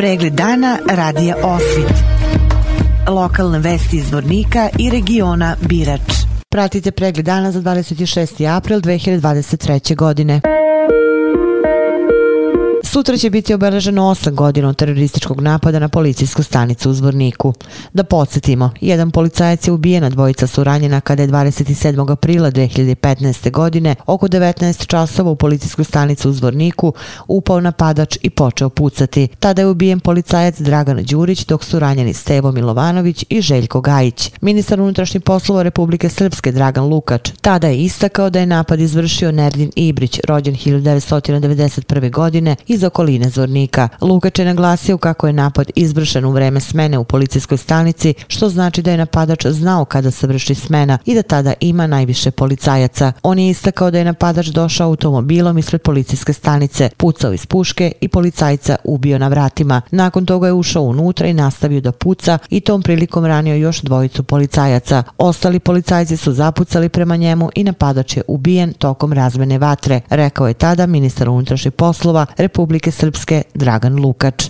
Pregled dana radija Osvit. Lokalne vesti iz Vornika i regiona Birač. Pratite pregled dana za 26. april 2023. godine. Sutra će biti obeleženo 8 godina od terorističkog napada na policijsku stanicu u Zvorniku. Da podsjetimo, jedan policajac je ubijen, dvojica su ranjena kada je 27. aprila 2015. godine oko 19 časova u policijsku stanicu u Zvorniku upao napadač i počeo pucati. Tada je ubijen policajac Dragan Đurić dok su ranjeni Stevo Milovanović i Željko Gajić. Ministar unutrašnjih poslova Republike Srpske Dragan Lukač tada je istakao da je napad izvršio Nerdin Ibrić, rođen 1991. godine iz iz okoline Zvornika. Lukač je naglasio kako je napad izvršen u vreme smene u policijskoj stanici, što znači da je napadač znao kada se vrši smena i da tada ima najviše policajaca. On je istakao da je napadač došao automobilom ispred policijske stanice, pucao iz puške i policajca ubio na vratima. Nakon toga je ušao unutra i nastavio da puca i tom prilikom ranio još dvojicu policajaca. Ostali policajci su zapucali prema njemu i napadač je ubijen tokom razmene vatre, rekao je tada ministar unutrašnjih poslova Republike Republike Srpske Dragan Lukač.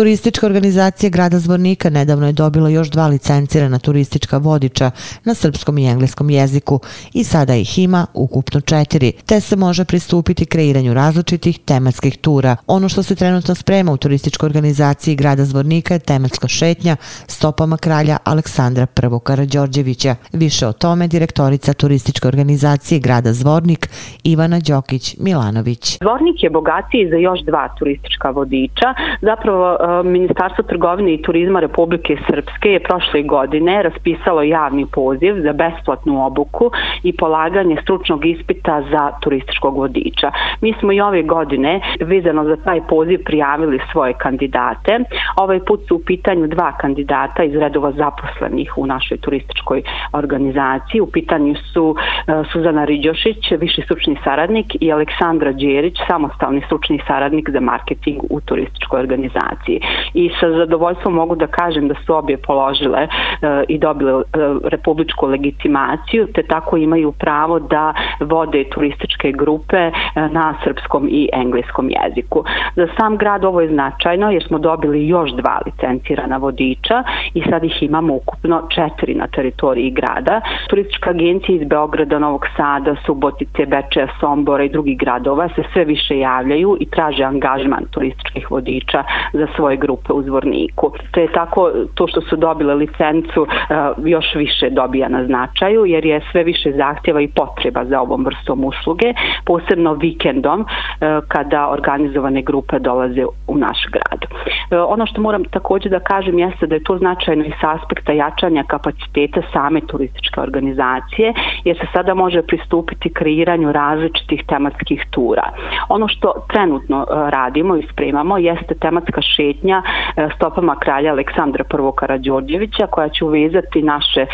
Turistička organizacija grada Zvornika nedavno je dobila još dva licencirana turistička vodiča na srpskom i engleskom jeziku i sada ih ima ukupno četiri, te se može pristupiti kreiranju različitih tematskih tura. Ono što se trenutno sprema u turističkoj organizaciji grada Zvornika je tematska šetnja stopama kralja Aleksandra I. Karadžorđevića. Više o tome direktorica turističke organizacije grada Zvornik Ivana Đokić-Milanović. Zvornik je bogatiji za još dva turistička vodiča. Zapravo e, Ministarstvo trgovine i turizma Republike Srpske je prošle godine raspisalo javni poziv za besplatnu obuku i polaganje stručnog ispita za turističkog vodiča. Mi smo i ove godine vezano za taj poziv prijavili svoje kandidate. Ovaj put su u pitanju dva kandidata iz redova zaposlenih u našoj turističkoj organizaciji. U pitanju su e, Suzana Riđošić, viši stručni saradnik i Aleksandra Đerić, samostalni stručni saradnik za marketing u turističkoj organizaciji biti i sa zadovoljstvom mogu da kažem da su obje položile eh, i dobile eh, republičku legitimaciju te tako imaju pravo da vode turističke grupe eh, na srpskom i engleskom jeziku. Za sam grad ovo je značajno jer smo dobili još dva licencirana vodiča i sad ih imamo ukupno četiri na teritoriji grada. Turistička agencija iz Beograda, Novog Sada, Subotice, Bečeja, Sombora i drugih gradova se sve više javljaju i traže angažman turističkih vodiča za svoje grupe u Zvorniku. To je tako, to što su dobile licencu eh, još više dobija na značaju, jer je sve više zahtjeva i potreba za ovom vrstom usluge, posebno vikendom eh, kada organizovane grupe dolaze u naš grad. Eh, ono što moram također da kažem jeste da je to značajno i sa aspekta jačanja kapaciteta same turističke organizacije, jer se sada može pristupiti kreiranju različitih tematskih tura. Ono što trenutno radimo i spremamo jeste tematska šetnja e, stopama kralja Aleksandra I. Karadžorđevića koja će uvezati naše e,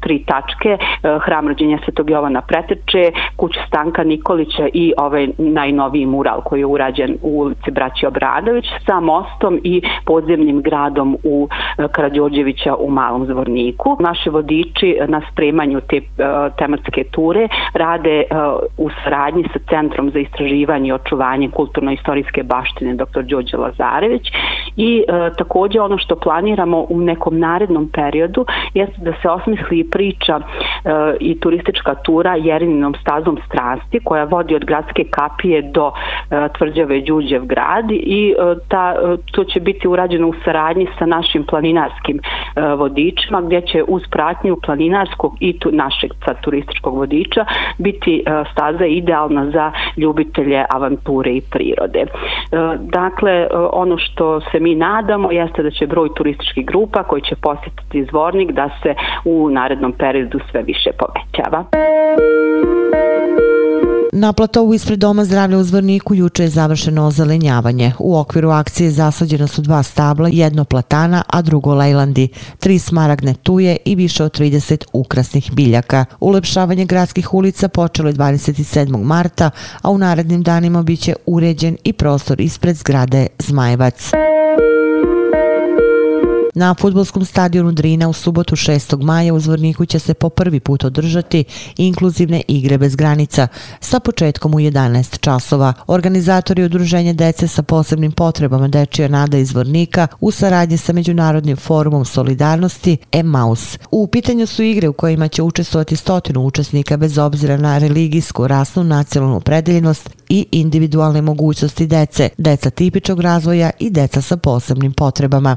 tri tačke e, hram rođenja Svetog Jovana Preteče, kuću Stanka Nikolića i ovaj najnoviji mural koji je urađen u ulici Braći Obradović sa mostom i podzemnim gradom u Karadžorđevića u Malom Zvorniku. Naši vodiči na spremanju te tematske ture rade u saradnji sa Centrom za istraživanje i očuvanje kulturno-istorijske baštine dr. Đorđe Lazarević i e, takođe ono što planiramo u nekom narednom periodu jeste da se osmisli priča e, i turistička tura Jerininom stazom strasti koja vodi od gradske kapije do e, tvrđave Đuđev grad i e, ta, e, to će biti urađeno u saradnji sa našim planinarskim e, vodičima gdje će uz pratnju planinarskog i tu, našeg turističkog vodiča biti e, staza idealna za ljubitelje avanture i prirode. E, dakle, e, ono što se mi nadamo jeste da će broj turističkih grupa koji će posjetiti zvornik da se u narednom periodu sve više povećava. Na platovu ispred Doma zdravlja u Zvorniku juče je završeno ozelenjavanje. U okviru akcije zasađena su dva stabla, jedno platana, a drugo lajlandi, tri smaragne tuje i više od 30 ukrasnih biljaka. Ulepšavanje gradskih ulica počelo je 27. marta, a u narednim danima biće uređen i prostor ispred zgrade Zmajevac. Na futbolskom stadionu Drina u subotu 6. maja u Zvorniku će se po prvi put održati inkluzivne igre bez granica sa početkom u 11 časova. Organizatori udruženja dece sa posebnim potrebama Dečija Nada iz Zvornika u saradnji sa Međunarodnim forumom solidarnosti EMAUS. U pitanju su igre u kojima će učestvovati stotinu učesnika bez obzira na religijsku, rasnu, nacionalnu predeljenost i individualne mogućnosti dece, deca tipičnog razvoja i deca sa posebnim potrebama.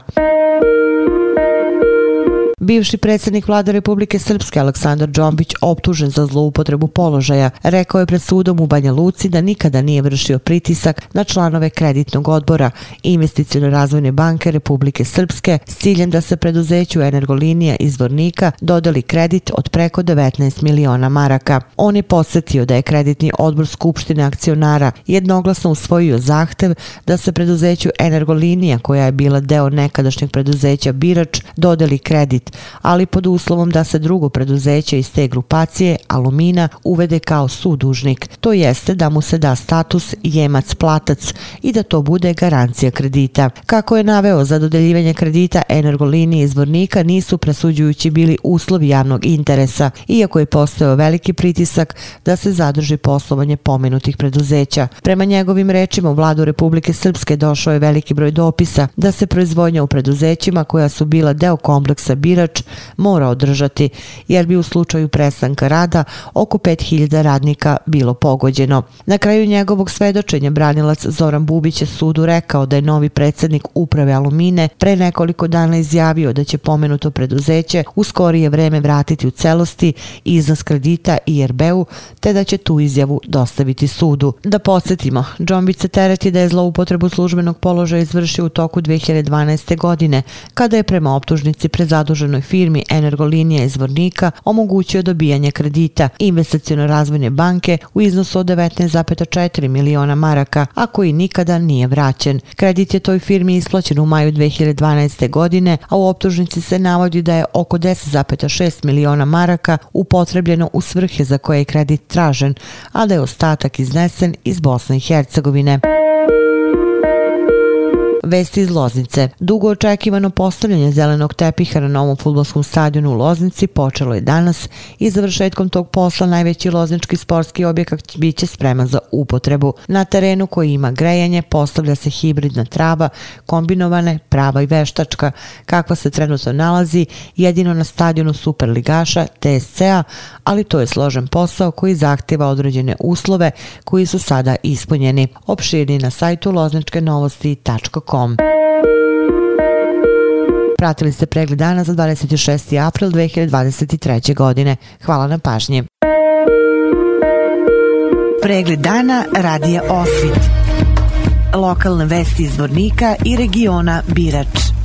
Bivši predsjednik vlade Republike Srpske Aleksandar Đombić optužen za zloupotrebu položaja rekao je pred sudom u Banja Luci da nikada nije vršio pritisak na članove kreditnog odbora Investicijno razvojne banke Republike Srpske s ciljem da se preduzeću Energolinija izvornika dodali kredit od preko 19 miliona maraka. On je posjetio da je kreditni odbor Skupštine akcionara jednoglasno usvojio zahtev da se preduzeću Energolinija koja je bila deo nekadašnjeg preduzeća Birač dodeli kredit ali pod uslovom da se drugo preduzeće iz te grupacije, Alumina, uvede kao sudužnik. To jeste da mu se da status jemac-platac i da to bude garancija kredita. Kako je naveo za dodeljivanje kredita energolinije izvornika nisu presuđujući bili uslovi javnog interesa, iako je postao veliki pritisak da se zadrži poslovanje pomenutih preduzeća. Prema njegovim rečima u vladu Republike Srpske došao je veliki broj dopisa da se proizvodnja u preduzećima koja su bila deo kompleksa Bira birač mora održati, jer bi u slučaju prestanka rada oko 5000 radnika bilo pogođeno. Na kraju njegovog svedočenja branilac Zoran Bubić je sudu rekao da je novi predsjednik uprave Alumine pre nekoliko dana izjavio da će pomenuto preduzeće u skorije vreme vratiti u celosti iznos kredita IRB-u, te da će tu izjavu dostaviti sudu. Da podsjetimo, Džombić se tereti da je zloupotrebu službenog položaja izvršio u toku 2012. godine, kada je prema optužnici prezadužen državnoj firmi Energolinija iz Vornika omogućio dobijanje kredita Investicijno-razvojne banke u iznosu od 19,4 miliona maraka, a koji nikada nije vraćen. Kredit je toj firmi isplaćen u maju 2012. godine, a u optužnici se navodi da je oko 10,6 miliona maraka upotrebljeno u svrhe za koje je kredit tražen, a da je ostatak iznesen iz Bosne i Hercegovine. Vesti iz Loznice. Dugo očekivano postavljanje zelenog tepiha na novom futbolskom stadionu u Loznici počelo je danas i završetkom tog posla najveći loznički sportski objekat biće spreman za upotrebu. Na terenu koji ima grejanje postavlja se hibridna trava, kombinovane prava i veštačka, kakva se trenutno nalazi jedino na stadionu Superligaša TSC-a, ali to je složen posao koji zahtjeva određene uslove koji su sada ispunjeni. Opširni na sajtu lozničkenovosti.com www.radiomaria.com Pratili ste pregled dana za 26. april 2023. godine. Hvala na pažnji. Pregled dana radija Osvit. Lokalne vesti iz Vornika i regiona Birač.